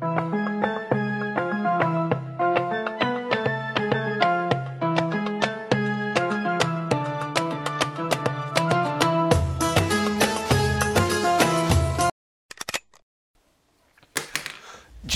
Thank you.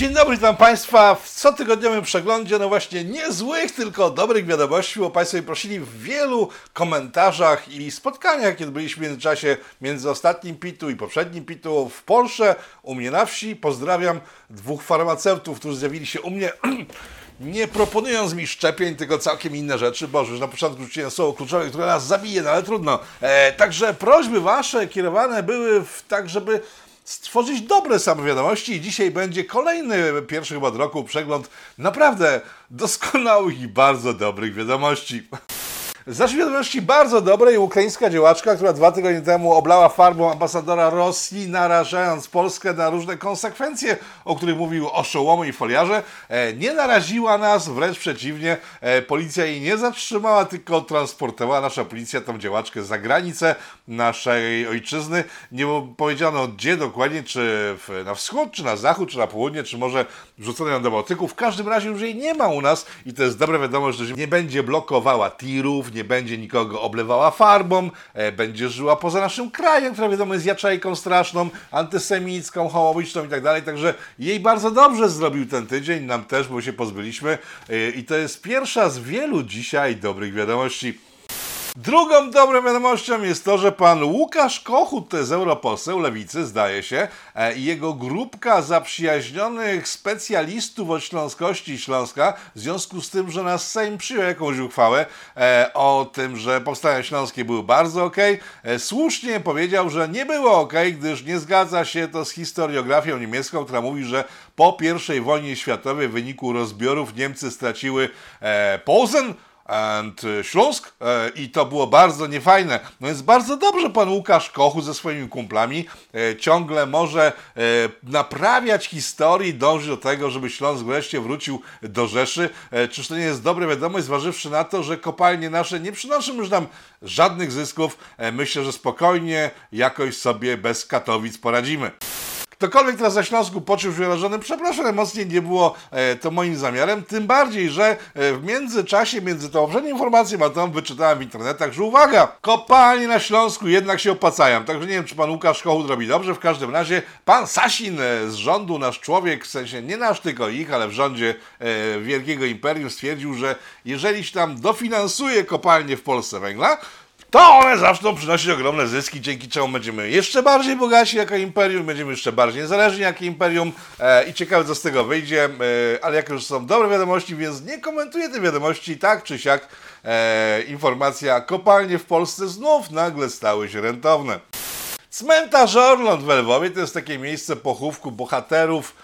Dzień dobry, witam Państwa w cotygodniowym przeglądzie, no właśnie nie złych, tylko dobrych wiadomości, bo Państwo mnie prosili w wielu komentarzach i spotkaniach, kiedy byliśmy w międzyczasie między ostatnim pitu i poprzednim pitu w Polsce, u mnie na wsi. Pozdrawiam dwóch farmaceutów, którzy zjawili się u mnie nie proponując mi szczepień, tylko całkiem inne rzeczy. Boże, już na początku rzuciłem słowo kluczowe, które nas zabije, no ale trudno. E, także prośby Wasze kierowane były w, tak, żeby stworzyć dobre samowiadomości i dzisiaj będzie kolejny, pierwszy chyba od roku przegląd naprawdę doskonałych i bardzo dobrych wiadomości. Zacznę wiadomości bardzo dobrej. Ukraińska działaczka, która dwa tygodnie temu oblała farbą ambasadora Rosji, narażając Polskę na różne konsekwencje, o których mówił oszołomy i foliarze, e, nie naraziła nas, wręcz przeciwnie. E, policja jej nie zatrzymała, tylko transportowała nasza policja tą działaczkę za granicę naszej ojczyzny. Nie powiedziano gdzie dokładnie, czy na wschód, czy na zachód, czy na południe, czy może wrzucone ją do Bałtyku. W każdym razie już jej nie ma u nas i to jest dobra wiadomość, że nie będzie blokowała tirów, nie będzie nikogo oblewała farbą, e, będzie żyła poza naszym krajem, która wiadomo jest jaczejką straszną, antysemicką, homowiczną i tak dalej, także jej bardzo dobrze zrobił ten tydzień, nam też, bo się pozbyliśmy e, i to jest pierwsza z wielu dzisiaj dobrych wiadomości. Drugą dobrą wiadomością jest to, że pan Łukasz Kochut, jest europoseł lewicy, zdaje się, e, i jego grupka zaprzyjaźnionych specjalistów od śląskości Śląska, w związku z tym, że nas Sejm przyjął jakąś uchwałę e, o tym, że powstania śląskie były bardzo ok, e, słusznie powiedział, że nie było ok, gdyż nie zgadza się to z historiografią niemiecką, która mówi, że po I wojnie światowej w wyniku rozbiorów Niemcy straciły Posen, Śląsk e, i to było bardzo niefajne. No więc bardzo dobrze pan Łukasz Kochu ze swoimi kumplami e, ciągle może e, naprawiać historii, dąży do tego, żeby Śląsk wreszcie wrócił do Rzeszy. Czyż to nie jest dobre wiadomość, zważywszy na to, że kopalnie nasze nie przynoszą już nam żadnych zysków. Myślę, że spokojnie jakoś sobie bez Katowic poradzimy. Ktokolwiek teraz na Śląsku poczuł się wyrażony, przepraszam, najmocniej nie było e, to moim zamiarem, tym bardziej, że e, w międzyczasie, między tą poprzednią informacją a tą wyczytałem w internetach, że uwaga, kopalnie na Śląsku jednak się opłacają. Także nie wiem, czy pan Łukasz Kołud robi dobrze, w każdym razie pan Sasin e, z rządu, nasz człowiek, w sensie nie nasz, tylko ich, ale w rządzie Wielkiego Imperium stwierdził, że jeżeli się tam dofinansuje kopalnie w Polsce węgla, to one zaczną przynosić ogromne zyski, dzięki czemu będziemy jeszcze bardziej bogaci jako imperium, będziemy jeszcze bardziej niezależni jako imperium e, i ciekawe co z tego wyjdzie, e, ale jak już są dobre wiadomości, więc nie komentuję te wiadomości, tak czy siak e, informacja, kopalnie w Polsce znów nagle stały się rentowne. Cmentarz Orląt w Lwowie to jest takie miejsce pochówku bohaterów,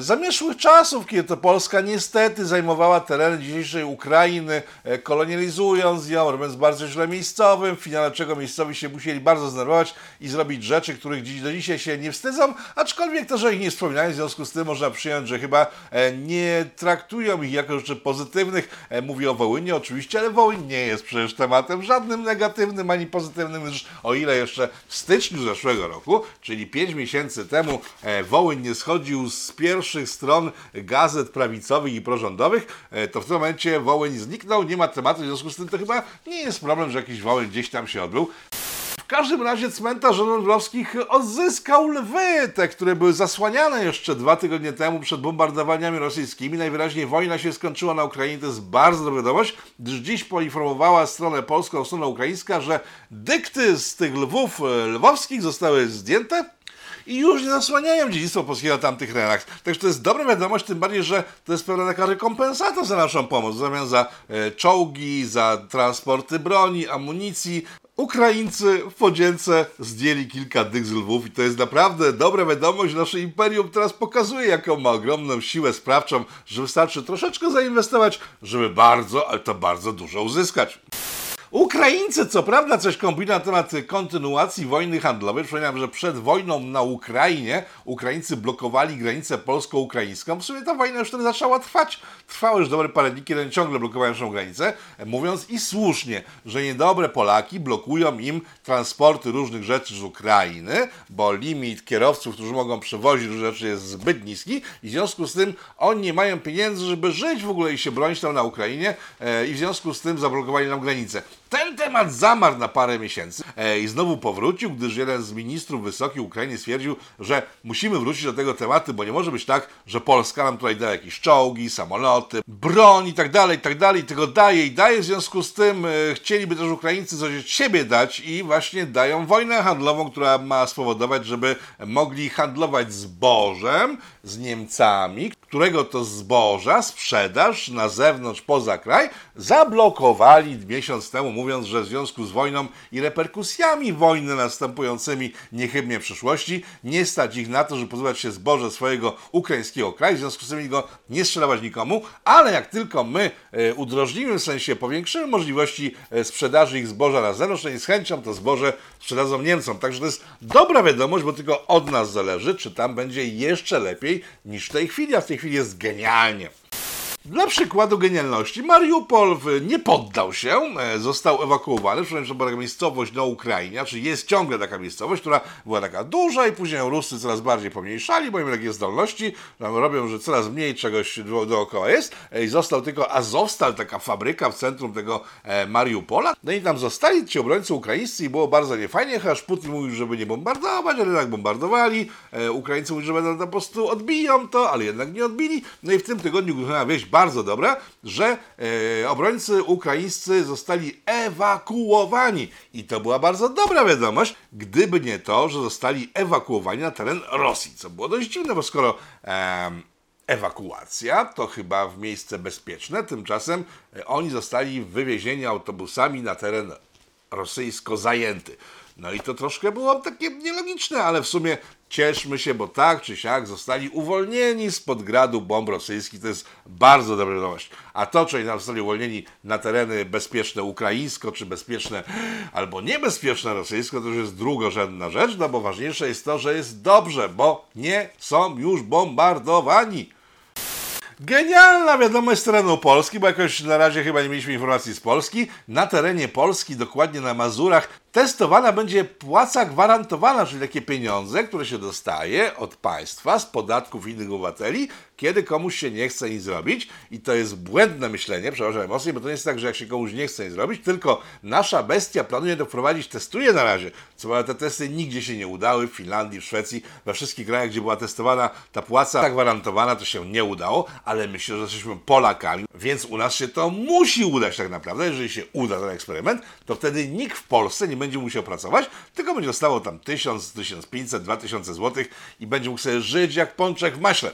zamieszłych czasów, kiedy to Polska niestety zajmowała tereny dzisiejszej Ukrainy, e, kolonializując ją, robiąc bardzo źle miejscowym, w finale czego miejscowi się musieli bardzo zdenerwować i zrobić rzeczy, których dziś do dzisiaj się nie wstydzą, aczkolwiek to, że ich nie wspominają, w związku z tym można przyjąć, że chyba e, nie traktują ich jako rzeczy pozytywnych. Mówię o Wołynie oczywiście, ale Wołyń nie jest przecież tematem żadnym negatywnym ani pozytywnym, gdyż o ile jeszcze w styczniu zeszłego roku, czyli 5 miesięcy temu, Wołyń nie schodził z pierwszych stron gazet prawicowych i prorządowych, e, to w tym momencie Wołyń zniknął, nie ma tematu, w związku z tym to chyba nie jest problem, że jakiś Wołyń gdzieś tam się odbył. W każdym razie cmentarz Lwowskich odzyskał lwy, te, które były zasłaniane jeszcze dwa tygodnie temu przed bombardowaniami rosyjskimi. Najwyraźniej wojna się skończyła na Ukrainie, to jest bardzo dobra wiadomość, gdyż dziś poinformowała stronę polską, strona ukraińska, że dykty z tych lwów e, lwowskich zostały zdjęte i już nie zasłaniają dziedzictwa polskiego tamtych rejonach. Także to jest dobra wiadomość, tym bardziej, że to jest pewna taka rekompensata za naszą pomoc, w zamian za e, czołgi, za transporty broni, amunicji. Ukraińcy w podzięce zdjęli kilka dych z lwów i to jest naprawdę dobra wiadomość. Nasze imperium teraz pokazuje, jaką ma ogromną siłę sprawczą, że wystarczy troszeczkę zainwestować, żeby bardzo, ale to bardzo dużo uzyskać. Ukraińcy co prawda coś kombinują na temat kontynuacji wojny handlowej. Przypominam, że przed wojną na Ukrainie Ukraińcy blokowali granicę polsko-ukraińską. W sumie ta wojna już wtedy zaczęła trwać. Trwało już dobre parę dni, kiedy ciągle blokowają naszą granicę, mówiąc i słusznie, że niedobre Polaki blokują im transporty różnych rzeczy z Ukrainy, bo limit kierowców, którzy mogą przewozić różne rzeczy jest zbyt niski i w związku z tym oni nie mają pieniędzy, żeby żyć w ogóle i się bronić tam na Ukrainie e, i w związku z tym zablokowali nam granicę. Ten temat zamarł na parę miesięcy e, i znowu powrócił, gdyż jeden z ministrów wysokich Ukrainy stwierdził, że musimy wrócić do tego tematu, bo nie może być tak, że Polska nam tutaj da jakieś czołgi, samoloty, broń i tak dalej, i tak dalej, tego daje i daje. W związku z tym e, chcieliby też Ukraińcy coś od siebie dać i właśnie dają wojnę handlową, która ma spowodować, żeby mogli handlować zbożem z Niemcami, którego to zboża sprzedaż na zewnątrz, poza kraj, zablokowali miesiąc temu, mówiąc, że w związku z wojną i reperkusjami wojny następującymi niechybnie w przyszłości, nie stać ich na to, żeby pozbywać się zboża swojego ukraińskiego kraju, w związku z tym go nie sprzedawać nikomu, ale jak tylko my e, udrożnimy, w sensie powiększymy możliwości e, sprzedaży ich zboża na zewnątrz, to z chęcią to zboże sprzedadzą Niemcom. Także to jest dobra wiadomość, bo tylko od nas zależy, czy tam będzie jeszcze lepiej niż w tej chwili, a w tej chwili jest genialnie. Dla przykładu genialności, Mariupol nie poddał się, e, został ewakuowany, przynajmniej że była taka miejscowość na Ukrainie, czyli jest ciągle taka miejscowość, która była taka duża i później Ruscy coraz bardziej pomniejszali, bo mają takie zdolności, robią, że coraz mniej czegoś dookoła jest e, i został tylko Azowstal, taka fabryka w centrum tego e, Mariupola. No i tam zostali ci obrońcy ukraińscy i było bardzo niefajnie, chociaż Putin mówił, żeby nie bombardować, ale tak bombardowali. Ukraińcy mówili, że będą po prostu odbiją to, ale jednak nie odbili. No i w tym tygodniu główna wieść bardzo dobra, że e, obrońcy ukraińscy zostali ewakuowani. I to była bardzo dobra wiadomość, gdyby nie to, że zostali ewakuowani na teren Rosji, co było dość dziwne, bo skoro e, ewakuacja to chyba w miejsce bezpieczne, tymczasem e, oni zostali wywiezieni autobusami na teren rosyjsko zajęty. No i to troszkę było takie nielogiczne, ale w sumie cieszmy się, bo tak czy siak zostali uwolnieni spod gradu bomb rosyjskich. To jest bardzo dobra wiadomość. A to, czy zostali uwolnieni na tereny bezpieczne ukraińsko, czy bezpieczne albo niebezpieczne rosyjsko, to już jest drugorzędna rzecz, no bo ważniejsze jest to, że jest dobrze, bo nie są już bombardowani. Genialna wiadomość z terenu Polski, bo jakoś na razie chyba nie mieliśmy informacji z Polski. Na terenie Polski, dokładnie na Mazurach, testowana będzie płaca gwarantowana, czyli takie pieniądze, które się dostaje od państwa z podatków innych obywateli, kiedy komuś się nie chce nic zrobić. I to jest błędne myślenie, przepraszam mocniej, bo to nie jest tak, że jak się komuś nie chce nic zrobić, tylko nasza bestia planuje to wprowadzić, testuje na razie. Co prawda te testy nigdzie się nie udały, w Finlandii, w Szwecji, we wszystkich krajach, gdzie była testowana ta płaca gwarantowana, to się nie udało, ale myślę, że jesteśmy Polakami, więc u nas się to musi udać tak naprawdę. Jeżeli się uda ten eksperyment, to wtedy nikt w Polsce nie będzie musiał pracować, tylko będzie dostało tam 1000, 1500, 2000 zł i będzie mógł sobie żyć jak pączek w maśle.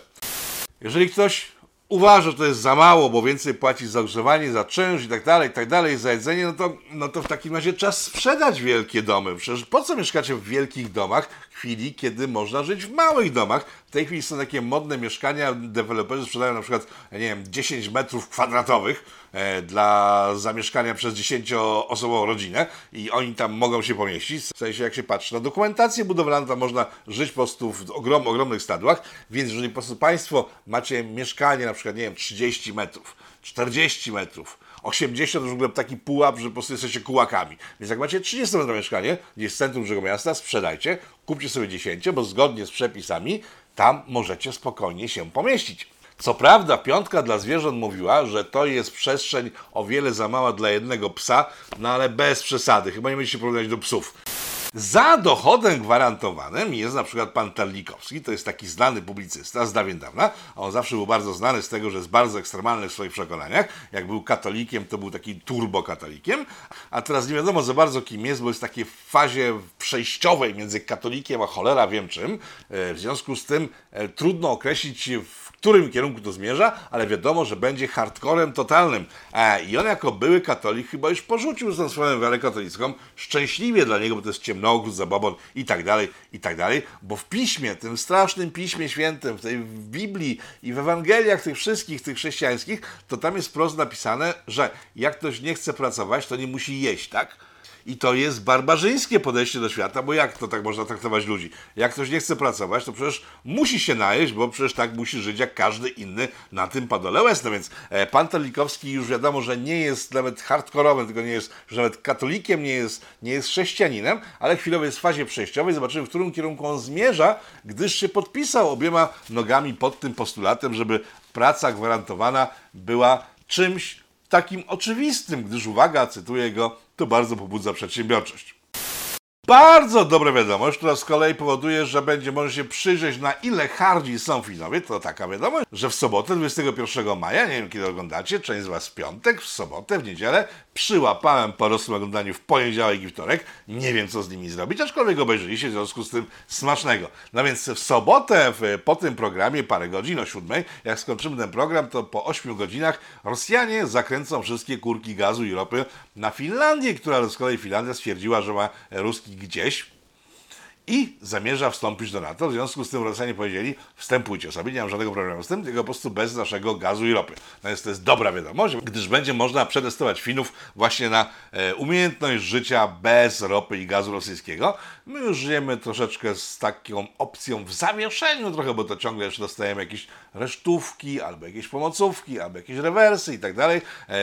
Jeżeli ktoś uważa, że to jest za mało, bo więcej płacić za ogrzewanie, za czynsz i tak dalej, i tak dalej, za jedzenie, no to, no to w takim razie czas sprzedać wielkie domy. Przecież po co mieszkacie w wielkich domach chwili, kiedy można żyć w małych domach? W tej chwili są takie modne mieszkania, deweloperzy sprzedają na przykład, nie wiem, 10 metrów kwadratowych e, dla zamieszkania przez 10-osobową rodzinę i oni tam mogą się pomieścić. W sensie, jak się patrzy na dokumentację budowlaną, to można żyć po prostu w ogrom, ogromnych stadłach, więc jeżeli po prostu Państwo macie mieszkanie na przykład, nie wiem, 30 metrów, 40 metrów, 80 to już w ogóle taki pułap, że po prostu jesteście kułakami. Więc jak macie 30 metrów mieszkanie, gdzie jest centrum dużego miasta, sprzedajcie, kupcie sobie 10, bo zgodnie z przepisami tam możecie spokojnie się pomieścić. Co prawda, piątka dla zwierząt mówiła, że to jest przestrzeń o wiele za mała dla jednego psa, no ale bez przesady. Chyba nie będziecie porównać do psów. Za dochodem gwarantowanym jest na przykład pan Terlikowski, to jest taki znany publicysta z dawien dawna, a on zawsze był bardzo znany z tego, że jest bardzo ekstremalny w swoich przekonaniach. Jak był katolikiem, to był taki turbokatolikiem, a teraz nie wiadomo za bardzo kim jest, bo jest w takiej fazie przejściowej między katolikiem a cholera wiem czym. E, w związku z tym e, trudno określić w którym kierunku to zmierza, ale wiadomo, że będzie hardcorem totalnym. E, I on jako były katolik chyba już porzucił swoją wiarę katolicką, szczęśliwie dla niego, bo to jest ciemnogód, zabobon i tak dalej, i tak dalej, bo w piśmie, tym strasznym piśmie świętym, w tej w Biblii i w Ewangeliach tych wszystkich, tych chrześcijańskich, to tam jest wprost napisane, że jak ktoś nie chce pracować, to nie musi jeść, tak? I to jest barbarzyńskie podejście do świata, bo jak to tak można traktować ludzi? Jak ktoś nie chce pracować, to przecież musi się najeść, bo przecież tak musi żyć jak każdy inny na tym padole łezne. Więc e, pan Terlikowski już wiadomo, że nie jest nawet hardkorowym, tylko nie jest nawet katolikiem, nie jest, nie jest chrześcijaninem, ale chwilowo jest w fazie przejściowej. Zobaczymy, w którym kierunku on zmierza, gdyż się podpisał obiema nogami pod tym postulatem, żeby praca gwarantowana była czymś takim oczywistym, gdyż uwaga, cytuję go, to bardzo pobudza przedsiębiorczość. Bardzo dobra wiadomość, która z kolei powoduje, że będzie można się przyjrzeć na ile hardzi są Finowie, to taka wiadomość, że w sobotę 21 maja, nie wiem kiedy oglądacie, część z Was w piątek, w sobotę, w niedzielę, przyłapałem po rosłym oglądaniu w poniedziałek i wtorek, nie wiem co z nimi zrobić, aczkolwiek obejrzeliście, w związku z tym smacznego. No więc w sobotę, w, po tym programie, parę godzin, o siódmej, jak skończymy ten program, to po 8 godzinach Rosjanie zakręcą wszystkie kurki gazu i ropy na Finlandię, która z kolei Finlandia stwierdziła, że ma ruski gdzieś i zamierza wstąpić do NATO. W związku z tym Rosjanie powiedzieli, wstępujcie sobie, nie mam żadnego problemu z tym, tylko po prostu bez naszego gazu i ropy. No więc to jest dobra wiadomość, gdyż będzie można przetestować Finów właśnie na e, umiejętność życia bez ropy i gazu rosyjskiego. My już żyjemy troszeczkę z taką opcją w zawieszeniu trochę, bo to ciągle jeszcze dostajemy jakieś resztówki, albo jakieś pomocówki, albo jakieś rewersy i tak dalej. E,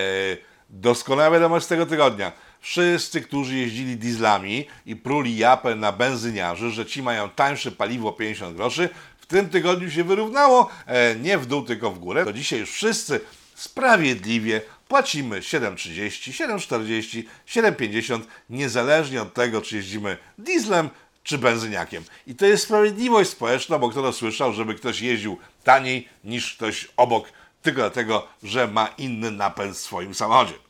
doskonała wiadomość z tego tygodnia wszyscy, którzy jeździli dieslami i pruli japę na benzyniarzy, że ci mają tańsze paliwo 50 groszy, w tym tygodniu się wyrównało, e, nie w dół, tylko w górę. To dzisiaj już wszyscy sprawiedliwie płacimy 7,30, 7,40, 7,50, niezależnie od tego, czy jeździmy dieslem, czy benzyniakiem. I to jest sprawiedliwość społeczna, bo kto to słyszał, żeby ktoś jeździł taniej niż ktoś obok, tylko dlatego, że ma inny napęd w swoim samochodzie.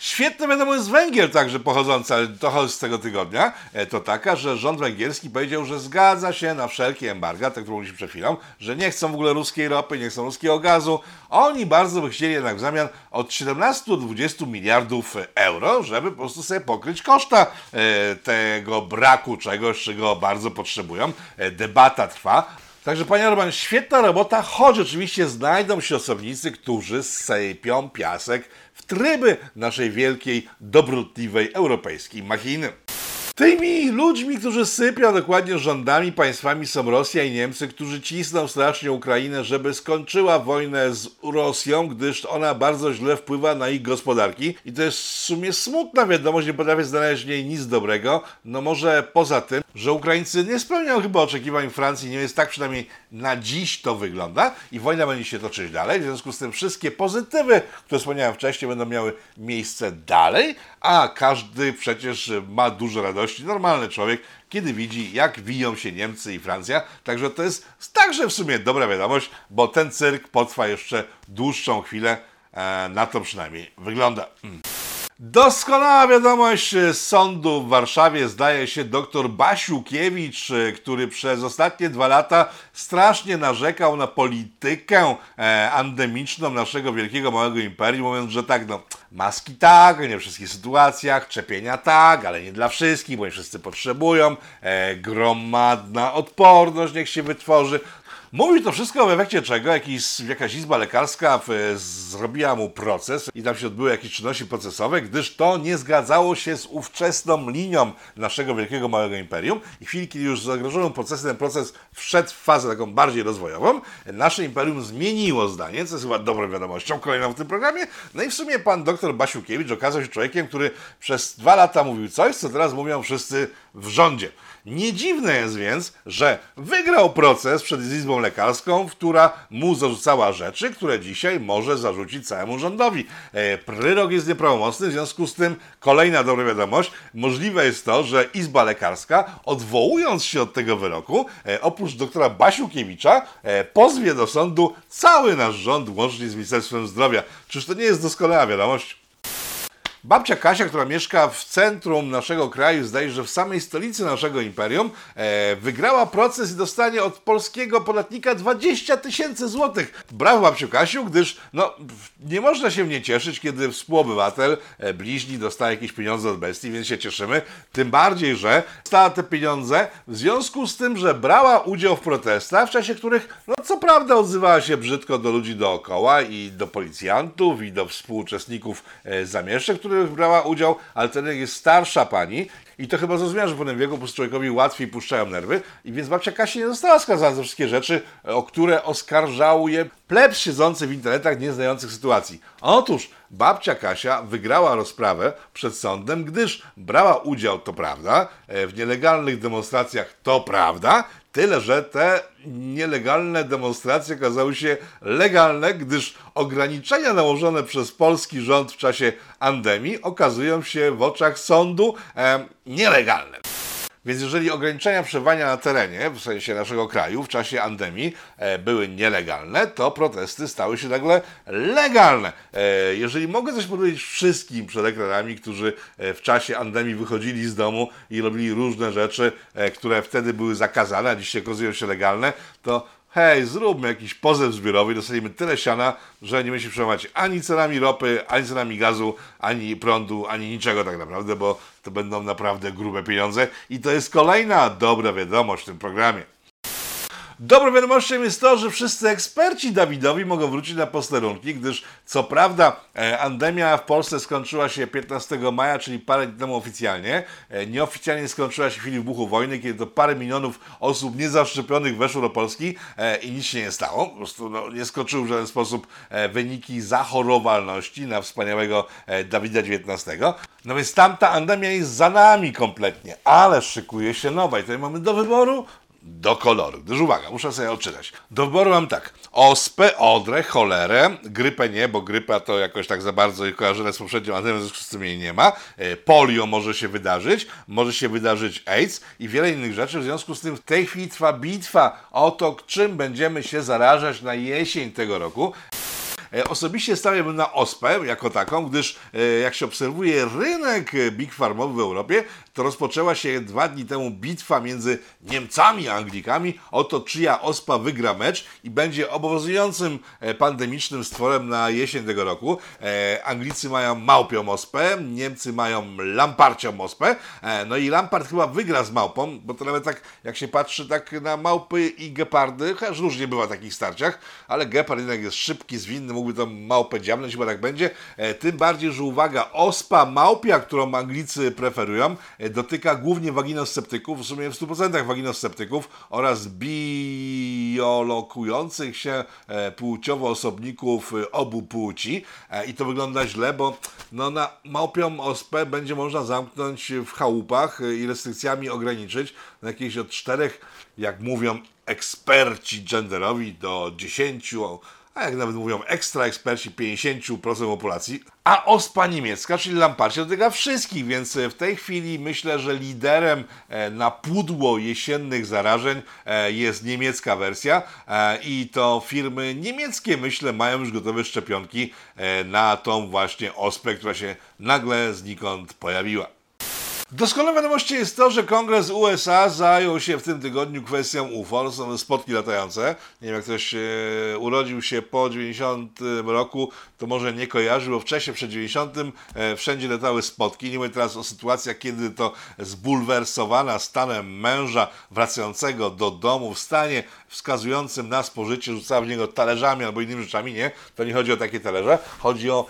Świetna wiadomość z Węgier, także pochodząca trochę z tego tygodnia, e, to taka, że rząd węgierski powiedział, że zgadza się na wszelkie embarga, tak jak mówiliśmy przed chwilą, że nie chcą w ogóle ruskiej ropy, nie chcą ruskiego gazu. Oni bardzo by chcieli jednak w zamian od 17 do 20 miliardów euro, żeby po prostu sobie pokryć koszta e, tego braku czegoś, czego bardzo potrzebują. E, debata trwa. Także panie Roman, świetna robota, choć oczywiście znajdą się osobnicy, którzy sypią piasek w tryby naszej wielkiej, dobrotliwej europejskiej machiny. Tymi ludźmi, którzy sypią dokładnie rządami, państwami są Rosja i Niemcy, którzy cisną strasznie Ukrainę, żeby skończyła wojnę z Rosją, gdyż ona bardzo źle wpływa na ich gospodarki. I to jest w sumie smutna wiadomość, nie potrafię znaleźć w niej nic dobrego. No może poza tym, że Ukraińcy nie spełniają chyba oczekiwań Francji, nie jest tak przynajmniej na dziś to wygląda i wojna będzie się toczyć dalej. W związku z tym wszystkie pozytywy, które wspomniałem wcześniej, będą miały miejsce dalej, a każdy przecież ma dużo radości, normalny człowiek, kiedy widzi, jak wiją się Niemcy i Francja. Także to jest także w sumie dobra wiadomość, bo ten cyrk potrwa jeszcze dłuższą chwilę. E, na to przynajmniej wygląda. Mm. Doskonała wiadomość z sądu w Warszawie zdaje się dr Basiukiewicz, który przez ostatnie dwa lata strasznie narzekał na politykę e, endemiczną naszego wielkiego małego imperium, mówiąc, że tak, no maski tak, nie w wszystkich sytuacjach, czepienia tak, ale nie dla wszystkich, bo nie wszyscy potrzebują, e, gromadna odporność niech się wytworzy. Mówi to wszystko w efekcie czego jakiś, jakaś izba lekarska w, zrobiła mu proces i tam się odbyły jakieś czynności procesowe, gdyż to nie zgadzało się z ówczesną linią naszego wielkiego małego imperium. I w chwili, kiedy już zagrożonym procesem ten proces wszedł w fazę taką bardziej rozwojową, nasze imperium zmieniło zdanie, co jest chyba dobrą wiadomością kolejną w tym programie. No i w sumie pan dr Basiukiewicz okazał się człowiekiem, który przez dwa lata mówił coś, co teraz mówią wszyscy w rządzie. Nie dziwne jest więc, że wygrał proces przed Izbą Lekarską, która mu zarzucała rzeczy, które dzisiaj może zarzucić całemu rządowi. E, pryrok jest nieprawomocny, w związku z tym kolejna dobra wiadomość, możliwe jest to, że Izba Lekarska, odwołując się od tego wyroku, e, oprócz doktora Basiukiewicza, e, pozwie do sądu cały nasz rząd, łącznie z Ministerstwem Zdrowia. Czyż to nie jest doskonała wiadomość? Babcia Kasia, która mieszka w centrum naszego kraju, zdaje że w samej stolicy naszego imperium, e, wygrała proces i dostanie od polskiego podatnika 20 tysięcy złotych. Brawo babciu Kasiu, gdyż no, nie można się nie cieszyć, kiedy współobywatel, e, bliźni dostaje jakieś pieniądze od bestii, więc się cieszymy. Tym bardziej, że dostała te pieniądze w związku z tym, że brała udział w protestach, w czasie których, no co prawda, odzywała się brzydko do ludzi dookoła i do policjantów, i do współuczestników e, zamieszek, w których brała udział, ale ten jest starsza pani i to chyba zrozumiała, że w pewnym wieku po prostu człowiekowi łatwiej puszczają nerwy. I więc babcia Kasia nie została skazana za wszystkie rzeczy, o które oskarżał je plebs siedzący w internetach, nie znających sytuacji. Otóż babcia Kasia wygrała rozprawę przed sądem, gdyż brała udział, to prawda, e, w nielegalnych demonstracjach, to prawda, Tyle, że te nielegalne demonstracje okazały się legalne, gdyż ograniczenia nałożone przez polski rząd w czasie pandemii okazują się w oczach sądu e, nielegalne. Więc jeżeli ograniczenia przebywania na terenie, w sensie naszego kraju, w czasie pandemii e, były nielegalne, to protesty stały się nagle legalne. E, jeżeli mogę coś powiedzieć wszystkim przed ekranami, którzy e, w czasie pandemii wychodzili z domu i robili różne rzeczy, e, które wtedy były zakazane, a dziś okazują się legalne, to hej, zróbmy jakiś pozew zbiorowy dostaniemy tyle siana, że nie będziemy przejmować ani cenami ropy, ani cenami gazu, ani prądu, ani niczego tak naprawdę, bo to będą naprawdę grube pieniądze. I to jest kolejna dobra wiadomość w tym programie. Dobrą wiadomością jest to, że wszyscy eksperci Dawidowi mogą wrócić na posterunki, gdyż co prawda e, Andemia w Polsce skończyła się 15 maja, czyli parę dni temu oficjalnie. E, nieoficjalnie skończyła się w chwili wybuchu wojny, kiedy to parę milionów osób niezaszczepionych weszło do Polski e, i nic się nie stało. Po prostu no, nie skoczyły w żaden sposób wyniki zachorowalności na wspaniałego Dawida XIX. No więc tamta Andemia jest za nami kompletnie, ale szykuje się nowa i tutaj mamy do wyboru do koloru. Gdyż uwaga, muszę sobie odczytać. Do wyboru mam tak. Ospę, odrę, cholerę, grypę nie, bo grypa to jakoś tak za bardzo kojarzone z poprzednią anteną, w związku z tym jej nie ma. E, polio może się wydarzyć, może się wydarzyć AIDS i wiele innych rzeczy. W związku z tym w tej chwili trwa bitwa o to, czym będziemy się zarażać na jesień tego roku. E, osobiście stawiałbym na ospę jako taką, gdyż e, jak się obserwuje rynek big farmowy w Europie, to rozpoczęła się dwa dni temu bitwa między Niemcami a Anglikami o to, czyja ospa wygra mecz i będzie obowiązującym e, pandemicznym stworem na jesień tego roku. Anglicy mają małpią ospę, Niemcy mają lamparcią ospę, no i Lampart chyba wygra z małpą, bo to nawet tak, jak się patrzy tak na małpy i gepardy, chociaż różnie bywa w takich starciach, ale gepard jednak jest szybki, zwinny, mógłby to małpę dziabnąć, chyba tak będzie. E, tym bardziej, że uwaga, ospa małpia, którą Anglicy preferują, e, dotyka głównie waginosceptyków, w sumie w 100% waginosceptyków oraz biolokujących się e, płciowo osobników obu płci. I to wygląda źle, bo no, na małpią ospę będzie można zamknąć w chałupach i restrykcjami ograniczyć na jakieś od czterech, jak mówią eksperci genderowi, do 10 a jak nawet mówią ekstra eksperci 50% populacji, a ospa niemiecka, czyli lamparcie, dotyka wszystkich, więc w tej chwili myślę, że liderem e, na pudło jesiennych zarażeń e, jest niemiecka wersja e, i to firmy niemieckie, myślę, mają już gotowe szczepionki na tą właśnie ospę, która się nagle znikąd pojawiła. Doskonałą wiadomością jest to, że Kongres USA zajął się w tym tygodniu kwestią UFO. To są spotki latające. Nie wiem, jak ktoś e, urodził się po 90 roku, to może nie kojarzył, bo wcześniej, przed 90 e, wszędzie latały spotki. Nie mówię teraz o sytuacjach, kiedy to zbulwersowana stanem męża wracającego do domu w stanie wskazującym na spożycie rzucała w niego talerzami albo innymi rzeczami. Nie, to nie chodzi o takie talerze. Chodzi o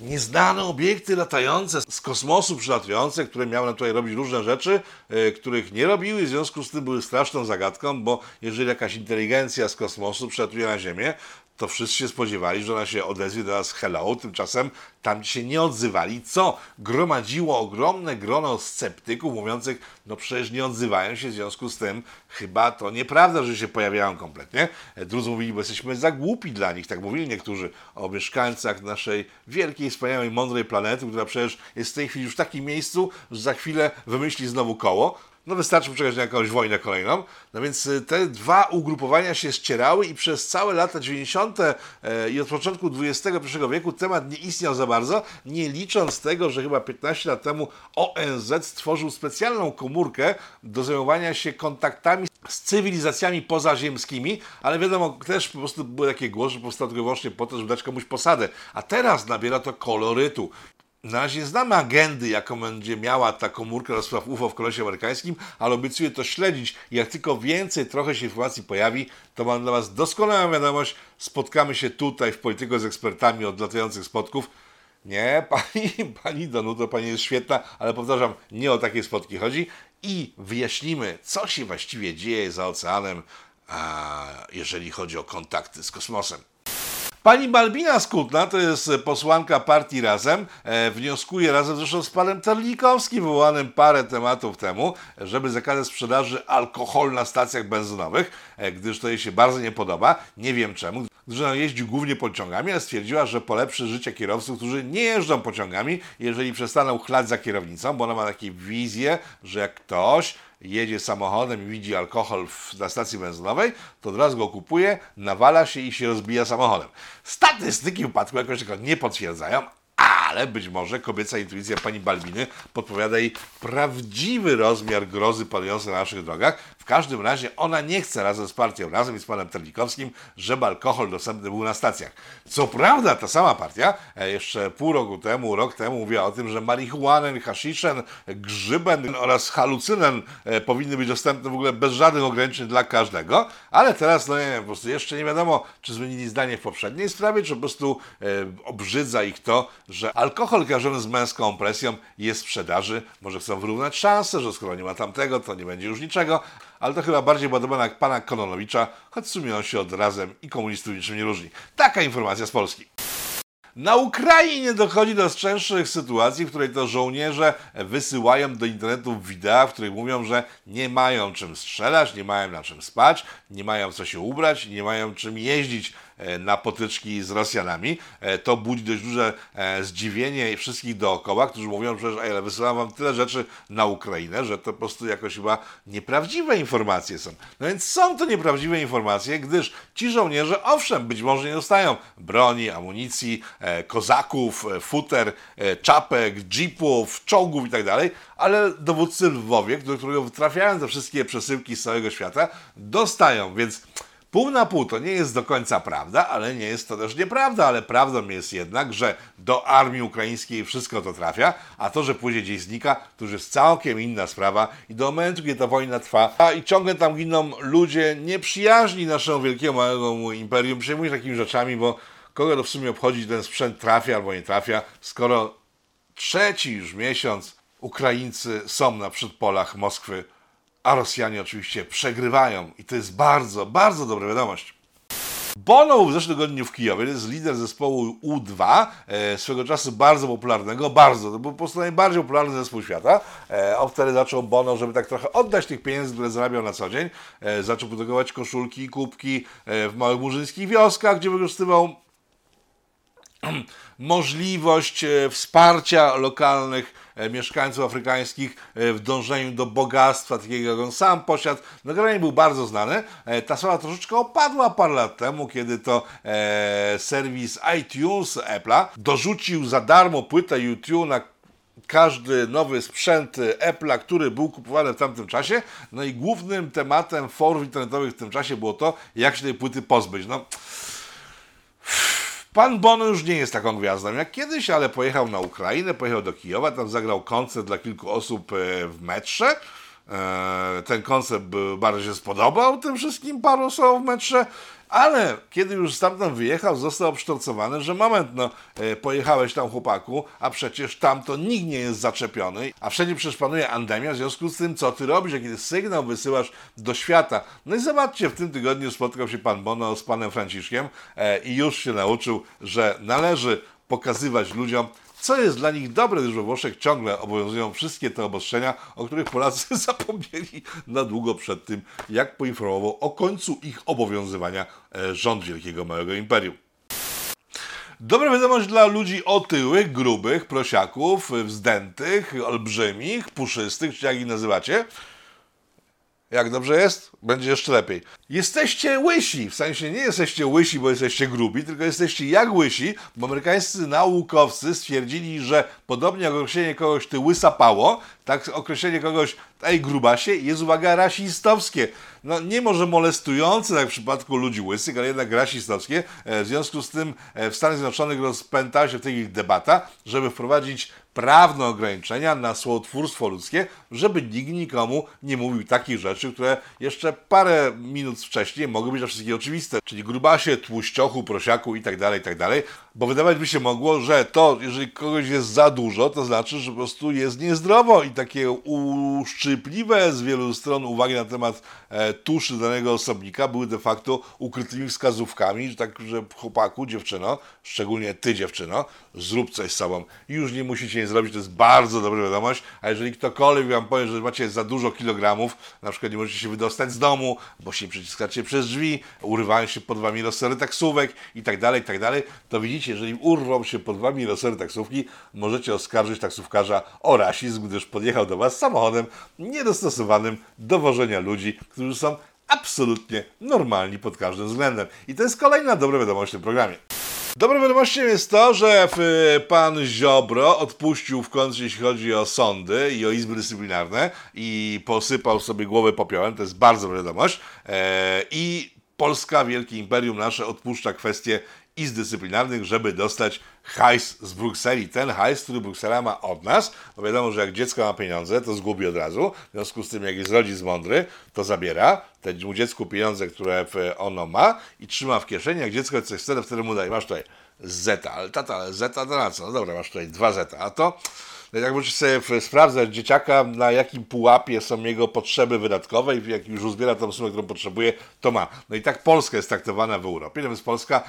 nieznane obiekty latające z kosmosu przylatujące, które miały nam tutaj robić różne rzeczy, yy, których nie robiły, w związku z tym były straszną zagadką, bo jeżeli jakaś inteligencja z kosmosu przylatuje na Ziemię, to wszyscy się spodziewali, że ona się odezwie do nas hello, tymczasem tam się nie odzywali, co gromadziło ogromne grono sceptyków mówiących, no przecież nie odzywają się, w związku z tym chyba to nieprawda, że się pojawiają kompletnie. Drudzy mówili, bo jesteśmy za głupi dla nich, tak mówili niektórzy o mieszkańcach naszej wielkiej, wspaniałej, mądrej planety, która przecież jest w tej chwili już w takim miejscu, że za chwilę wymyśli znowu koło. No wystarczy poczekać na jakąś wojnę kolejną. No więc y, te dwa ugrupowania się ścierały i przez całe lata 90. E, i od początku XXI wieku temat nie istniał za bardzo, nie licząc tego, że chyba 15 lat temu ONZ stworzył specjalną komórkę do zajmowania się kontaktami z cywilizacjami pozaziemskimi, ale wiadomo, też po prostu były takie głosy, że powstało tylko wyłącznie po to, żeby dać komuś posadę. A teraz nabiera to kolorytu. Na razie znamy agendy, jaką będzie miała ta komórka do spraw UFO w Kolosie Amerykańskim, ale obiecuję to śledzić. Jak tylko więcej trochę się informacji pojawi, to mam dla Was doskonałą wiadomość. Spotkamy się tutaj w Polityko z ekspertami od latających spotków. Nie, pani, pani Danuto, pani jest świetna, ale powtarzam, nie o takie spotki chodzi. I wyjaśnimy, co się właściwie dzieje za oceanem, jeżeli chodzi o kontakty z kosmosem. Pani Balbina Skutna, to jest posłanka partii Razem, e, wnioskuje razem zresztą z panem Terlikowskim, wywołanym parę tematów temu, żeby zakazać sprzedaży alkoholu na stacjach benzynowych, e, gdyż to jej się bardzo nie podoba. Nie wiem czemu, ona jeździ głównie pociągami, ale stwierdziła, że polepszy życie kierowców, którzy nie jeżdżą pociągami, jeżeli przestaną chlać za kierownicą, bo ona ma takie wizje, że jak ktoś jedzie samochodem i widzi alkohol w, na stacji benzynowej, to od razu go kupuje, nawala się i się rozbija samochodem. Statystyki wypadku jakoś tego nie potwierdzają, ale być może kobieca intuicja pani Balbiny podpowiada jej prawdziwy rozmiar grozy panującej na naszych drogach. W każdym razie ona nie chce razem z partią, razem z panem Terlikowskim, żeby alkohol dostępny był na stacjach. Co prawda ta sama partia e, jeszcze pół roku temu, rok temu mówiła o tym, że marihuanę, hasziszem, grzyben oraz halucynen e, powinny być dostępne w ogóle bez żadnych ograniczeń dla każdego, ale teraz no nie wiem, po prostu jeszcze nie wiadomo, czy zmienili zdanie w poprzedniej sprawie, czy po prostu e, obrzydza ich to, że alkohol kojarzony z męską presją jest w sprzedaży. Może chcą wyrównać szanse, że skoro nie ma tamtego, to nie będzie już niczego. Ale to chyba bardziej podoba jak pana Kononowicza, choć on się od razem i komunistów niczym nie różni. Taka informacja z Polski. Na Ukrainie dochodzi do częstszych sytuacji, w której to żołnierze wysyłają do internetu wideo, w których mówią, że nie mają czym strzelać, nie mają na czym spać, nie mają co się ubrać, nie mają czym jeździć na potyczki z Rosjanami. E, to budzi dość duże e, zdziwienie wszystkich dookoła, którzy mówią, że ale wysyłam wam tyle rzeczy na Ukrainę, że to po prostu jakoś chyba nieprawdziwe informacje są. No więc są to nieprawdziwe informacje, gdyż ci żołnierze, owszem, być może nie dostają broni, amunicji, kozaków, futer, czapek, jeepów, czołgów itd., tak ale dowódcy Lwowie, do którego trafiają te wszystkie przesyłki z całego świata, dostają, więc Pół na pół to nie jest do końca prawda, ale nie jest to też nieprawda, ale prawdą jest jednak, że do armii ukraińskiej wszystko to trafia, a to, że później gdzieś znika, to już jest całkiem inna sprawa i do momentu, kiedy ta wojna trwa a i ciągle tam giną ludzie nieprzyjaźni naszemu wielkiemu małemu imperium, przejmują takimi rzeczami, bo kogo to w sumie obchodzi, ten sprzęt trafia albo nie trafia, skoro trzeci już miesiąc Ukraińcy są na przedpolach Moskwy a Rosjanie oczywiście przegrywają i to jest bardzo, bardzo dobra wiadomość. Bono w zeszłym tygodniu w Kijowie, jest lider zespołu U2, e, swego czasu bardzo popularnego, bardzo, to był po prostu najbardziej popularny zespół świata. E, on wtedy zaczął Bono, żeby tak trochę oddać tych pieniędzy, które zarabiał na co dzień. E, zaczął produkować koszulki, kubki e, w małych murzyńskich wioskach, gdzie wykorzystywał możliwość e, wsparcia lokalnych mieszkańców afrykańskich e, w dążeniu do bogactwa, takiego jak on sam posiadł. Nagranie był bardzo znany. Ta sprawa troszeczkę opadła parę lat temu, kiedy to e, serwis iTunes Apple'a dorzucił za darmo płytę YouTube na każdy nowy sprzęt Apple'a, który był kupowany w tamtym czasie. No i głównym tematem forum internetowych w tym czasie było to, jak się tej płyty pozbyć. No, Pan Bono już nie jest taką gwiazdą jak kiedyś, ale pojechał na Ukrainę, pojechał do Kijowa, tam zagrał koncert dla kilku osób e, w metrze. E, ten koncept bardzo się spodobał tym wszystkim paru osobom w metrze, ale kiedy już stamtąd wyjechał, został obsztorcowany, że moment, no e, pojechałeś tam chłopaku, a przecież tam to nikt nie jest zaczepiony, a wszędzie przecież panuje andemia, w związku z tym, co ty robisz, jaki sygnał wysyłasz do świata. No i zobaczcie, w tym tygodniu spotkał się pan Bono z panem Franciszkiem e, i już się nauczył, że należy pokazywać ludziom, co jest dla nich dobre, gdyż we Włoszech ciągle obowiązują wszystkie te obostrzenia, o których Polacy zapomnieli na długo przed tym, jak poinformował o końcu ich obowiązywania e, rząd Wielkiego Małego Imperium. Dobra wiadomość dla ludzi otyłych, grubych, prosiaków, wzdętych, olbrzymich, puszystych, czy jak ich nazywacie. Jak dobrze jest? Będzie jeszcze lepiej. Jesteście łysi, w sensie nie jesteście łysi, bo jesteście grubi, tylko jesteście jak łysi, bo amerykańscy naukowcy stwierdzili, że podobnie jak określenie kogoś ty łysapało, tak określenie kogoś ej grubasie jest, uwaga, rasistowskie. No nie może molestujące, jak w przypadku ludzi łysych, ale jednak rasistowskie. E, W związku z tym e, w Stanach Zjednoczonych rozpętała się w tej debata, żeby wprowadzić prawne ograniczenia na słowotwórstwo ludzkie, żeby nikt nikomu nie mówił takich rzeczy, które jeszcze parę minut wcześniej mogły być dla wszystkich oczywiste. Czyli grubasie, tłuściochu, prosiaku i tak Bo wydawać by się mogło, że to, jeżeli kogoś jest za dużo, to znaczy, że po prostu jest niezdrowo i takie uszczypliwe z wielu stron uwagi na temat e, tuszy danego osobnika były de facto ukrytymi wskazówkami, że tak, że chłopaku, dziewczyno, szczególnie ty dziewczyno, zrób coś z sobą już nie musicie nic zrobić, to jest bardzo dobra wiadomość, a jeżeli ktokolwiek wam powie, że macie za dużo kilogramów, na przykład nie możecie się wydostać z domu, bo się przyciskacie przez drzwi, urywają się pod wami rosory taksówek i tak dalej, i tak dalej, to widzicie, jeżeli urwą się pod wami rosory taksówki, możecie oskarżyć taksówkarza o rasizm, gdyż podjechał do was samochodem niedostosowanym do wożenia ludzi, którzy są absolutnie normalni pod każdym względem. I to jest kolejna dobra wiadomość w tym programie. Dobrą wiadomością jest to, że pan Ziobro odpuścił w końcu, jeśli chodzi o sądy i o izby dyscyplinarne i posypał sobie głowę popiołem, to jest bardzo wiadomość. E, I Polska, wielkie imperium nasze, odpuszcza kwestie izb dyscyplinarnych, żeby dostać hajs z Brukseli. Ten hajs, który Bruksela ma od nas, bo wiadomo, że jak dziecko ma pieniądze, to zgubi od razu. W związku z tym, jak jest rodzic mądry, to zabiera temu dziecku pieniądze, które ono ma i trzyma w kieszeni. Jak dziecko coś chce, to wtedy mu daje. Masz tutaj zeta, ale tata, ale zeta to na co? No dobra, masz tutaj dwa zeta. A to jak musisz sobie sprawdzać dzieciaka, na jakim pułapie są jego potrzeby wydatkowe i jak już uzbiera tą sumę, którą potrzebuje, to ma. No i tak Polska jest traktowana w Europie. Natomiast Polska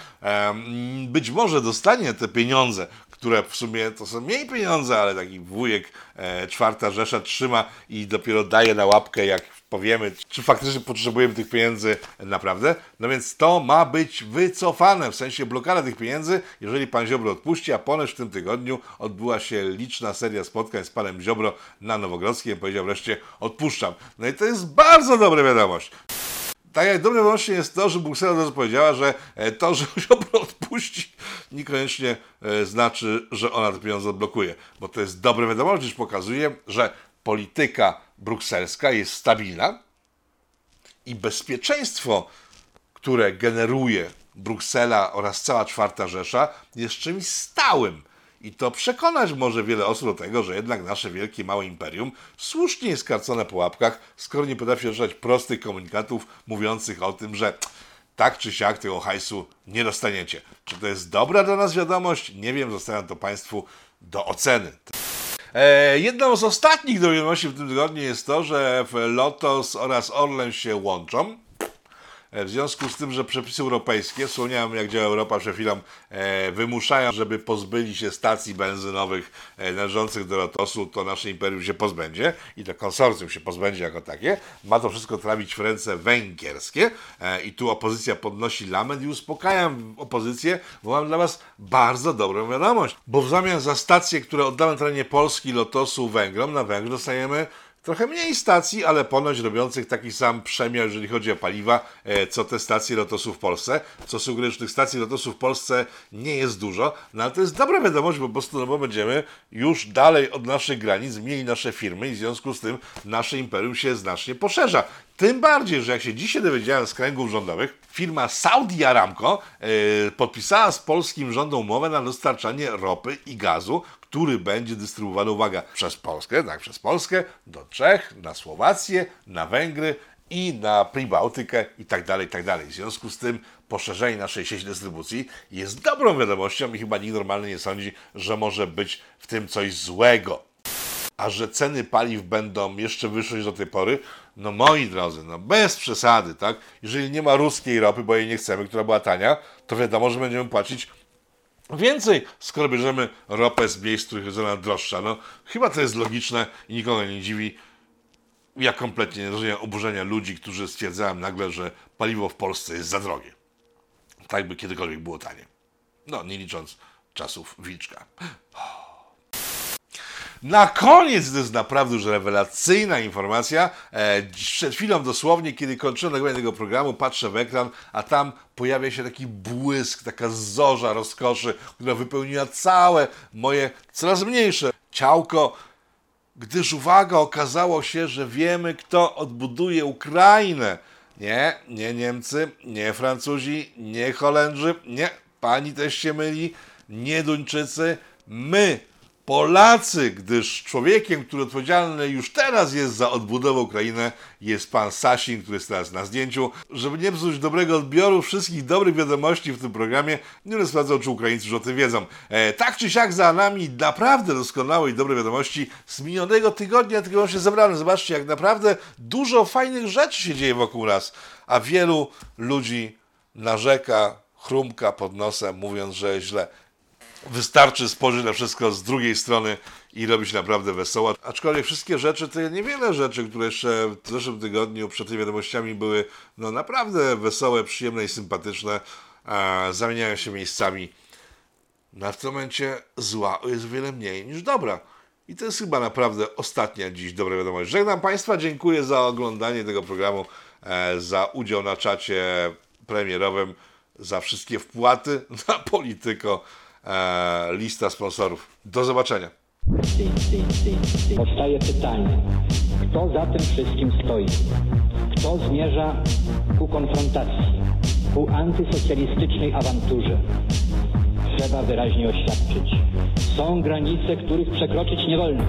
być może dostanie te pieniądze, które w sumie to są mniej pieniądze, ale taki wujek e, czwarta Rzesza trzyma i dopiero daje na łapkę, jak powiemy, czy faktycznie potrzebujemy tych pieniędzy naprawdę. No więc to ma być wycofane, w sensie blokada tych pieniędzy, jeżeli pan Ziobro odpuści, a ponoć w tym tygodniu odbyła się liczna seria spotkań z panem Ziobro na Nowogrodzkiej. Powiedział wreszcie, odpuszczam. No i to jest bardzo dobra wiadomość. Tak jak dobrą wiadomością jest to, że razu powiedziała, że e, to, że Ziobro odpuści, niekoniecznie e, znaczy, że ona te pieniądze odblokuje. Bo to jest dobra wiadomość, gdyż pokazuje, że polityka brukselska jest stabilna i bezpieczeństwo, które generuje Bruksela oraz cała czwarta Rzesza, jest czymś stałym. I to przekonać może wiele osób do tego, że jednak nasze wielkie, małe imperium słusznie jest karcone po łapkach, skoro nie potrafi rozwiązać prostych komunikatów mówiących o tym, że tak czy siak tego hajsu nie dostaniecie. Czy to jest dobra dla nas wiadomość? Nie wiem, zostawiam to Państwu do oceny. E, jedną z ostatnich wiadomości w tym tygodniu jest to, że Lotos oraz Orlen się łączą. E, W związku z tym, że przepisy europejskie, wspomniałem jak działa Europa przed chwilą, e, wymuszają, żeby pozbyli się stacji benzynowych e, należących do Lotosu, to nasze imperium się pozbędzie i to konsorcjum się pozbędzie jako takie. Ma to wszystko trafić w ręce węgierskie i tu opozycja podnosi lament i uspokajam opozycję, bo mam dla Was bardzo dobrą wiadomość, bo w zamian za stacje, które oddamy terenie Polski Lotosu Węgrom, na Węgry dostajemy trochę mniej stacji, ale ponoć robiących taki sam przemiar, jeżeli chodzi o paliwa, e, co te stacje Lotosu w Polsce, co sugeruje, że tych stacji Lotosu w Polsce nie jest dużo, no ale to jest dobra wiadomość, bo po prostu no bo będziemy już dalej od naszych granic mieli nasze firmy i w związku z tym nasze imperium się znacznie poszerza. Tym bardziej, że jak się dzisiaj dowiedziałem z kręgów rządowych, firma Saudi Aramco e, podpisała z polskim rządem umowę na dostarczanie ropy i gazu, który będzie dystrybuowany, uwaga, przez Polskę, tak, przez Polskę, do Czech, na Słowację, na Węgry i na Pribałtykę i tak dalej, i tak dalej. W związku z tym poszerzenie naszej sieci dystrybucji jest dobrą wiadomością i chyba nikt normalny nie sądzi, że może być w tym coś złego. A że ceny paliw będą jeszcze wyższe niż do tej pory, no moi drodzy, no bez przesady, tak? Jeżeli nie ma ruskiej ropy, bo jej nie chcemy, która była tania, to wiadomo, że będziemy płacić więcej, skoro bierzemy ropę z miejsc, w których jest ona droższa. No, chyba to jest logiczne i nikogo nie dziwi. Ja kompletnie nie rozumiem oburzenia ludzi, którzy stwierdzają nagle, że paliwo w Polsce jest za drogie. Tak by kiedykolwiek było tanie. No, nie licząc czasów Wilczka. Na koniec, to jest naprawdę już rewelacyjna informacja. E, przed chwilą dosłownie, kiedy kończyłem nagrywanie tego programu, patrzę w ekran, a tam pojawia się taki błysk, taka zorza rozkoszy, która wypełniła całe moje coraz mniejsze ciałko gdyż uwaga, okazało się, że wiemy, kto odbuduje Ukrainę. Nie, nie Niemcy, nie Francuzi, nie Holendrzy, nie, pani też się myli, nie Duńczycy, my, Polacy, gdyż człowiekiem, który odpowiedzialny już teraz jest za odbudowę Ukrainy, jest pan Sasin, który jest teraz na zdjęciu. Żeby nie psuć dobrego odbioru wszystkich dobrych wiadomości w tym programie, nie będę sprawdzał, czy Ukraińcy już o tym wiedzą. E, tak czy siak za nami naprawdę doskonałe i dobre wiadomości z minionego tygodnia, tylko się zebrane. Zobaczcie, jak naprawdę dużo fajnych rzeczy się dzieje wokół nas, a wielu ludzi narzeka, chrumka pod nosem, mówiąc, że źle. Wystarczy spojrzeć na wszystko z drugiej strony i robić naprawdę wesoło. Aczkolwiek wszystkie rzeczy, to niewiele rzeczy, które jeszcze w zeszłym tygodniu przed tymi wiadomościami były no naprawdę wesołe, przyjemne i sympatyczne, zamieniają się miejscami. Na w tym momencie zła jest wiele mniej niż dobra. I to jest chyba naprawdę ostatnia dziś dobra wiadomość. Żegnam Państwa, dziękuję za oglądanie tego programu, e, za udział na czacie premierowym, za wszystkie wpłaty na Polityko lista sponsorów. Do zobaczenia. Powstaje pytanie, kto za tym wszystkim stoi? Kto zmierza ku konfrontacji, ku antysocjalistycznej awanturze? Trzeba wyraźnie oświadczyć. Są granice, których przekroczyć nie wolno.